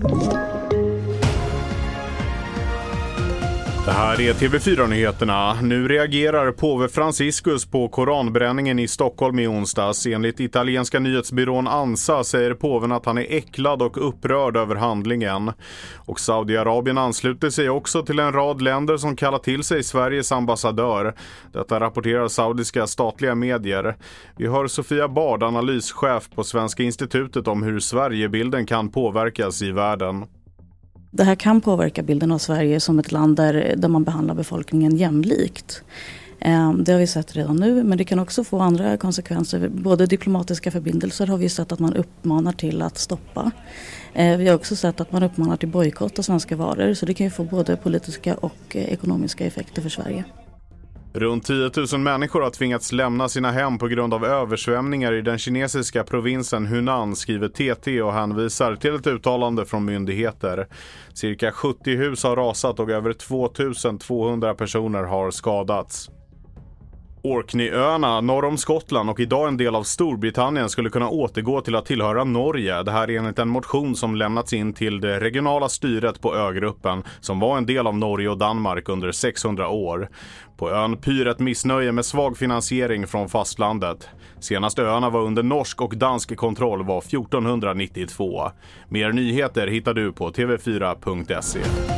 Thank you. Det här är TV4-nyheterna. Nu reagerar påve Franciscus på koranbränningen i Stockholm i onsdags. Enligt italienska nyhetsbyrån Ansa säger påven att han är äcklad och upprörd över handlingen. Och Saudiarabien ansluter sig också till en rad länder som kallar till sig Sveriges ambassadör. Detta rapporterar saudiska statliga medier. Vi hör Sofia Bard, analyschef på Svenska institutet om hur Sverigebilden kan påverkas i världen. Det här kan påverka bilden av Sverige som ett land där, där man behandlar befolkningen jämlikt. Ehm, det har vi sett redan nu men det kan också få andra konsekvenser. Både diplomatiska förbindelser har vi sett att man uppmanar till att stoppa. Ehm, vi har också sett att man uppmanar till bojkott av svenska varor så det kan ju få både politiska och eh, ekonomiska effekter för Sverige. Runt 10 000 människor har tvingats lämna sina hem på grund av översvämningar i den kinesiska provinsen Hunan, skriver TT och hänvisar till ett uttalande från myndigheter. Cirka 70 hus har rasat och över 2 200 personer har skadats. Orkneyöarna norr om Skottland och idag en del av Storbritannien skulle kunna återgå till att tillhöra Norge. Det här är enligt en motion som lämnats in till det regionala styret på ögruppen som var en del av Norge och Danmark under 600 år. På ön pyr ett missnöje med svag finansiering från fastlandet. Senast öarna var under norsk och dansk kontroll var 1492. Mer nyheter hittar du på tv4.se.